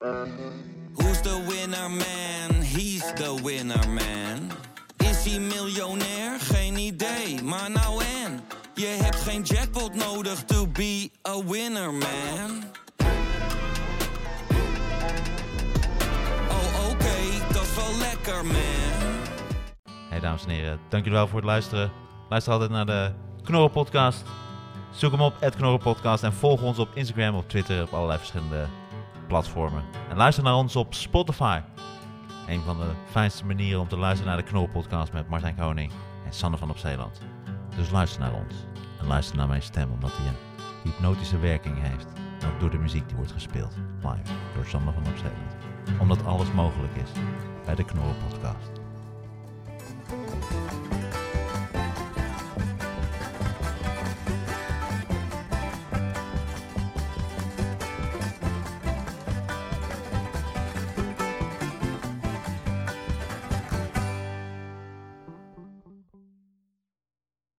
Who's the winner man? He's the winner man. Is hij miljonair? Geen idee, maar nou en. Je hebt geen jackpot nodig to be a winner man. Oh oké, dat is wel lekker man. Hey dames en heren, dank jullie wel voor het luisteren. Luister altijd naar de Knorren Podcast. Zoek hem op, Knorren Podcast. En volg ons op Instagram, op Twitter, op allerlei verschillende platformen. En luister naar ons op Spotify. Een van de fijnste manieren om te luisteren naar de Knorren Podcast met Martijn Koning en Sanne van op Zeeland. Dus luister naar ons. En luister naar mijn stem, omdat die een hypnotische werking heeft. En ook door de muziek die wordt gespeeld. Live, door Sander van op Zeeland. Omdat alles mogelijk is bij de Knorren Podcast.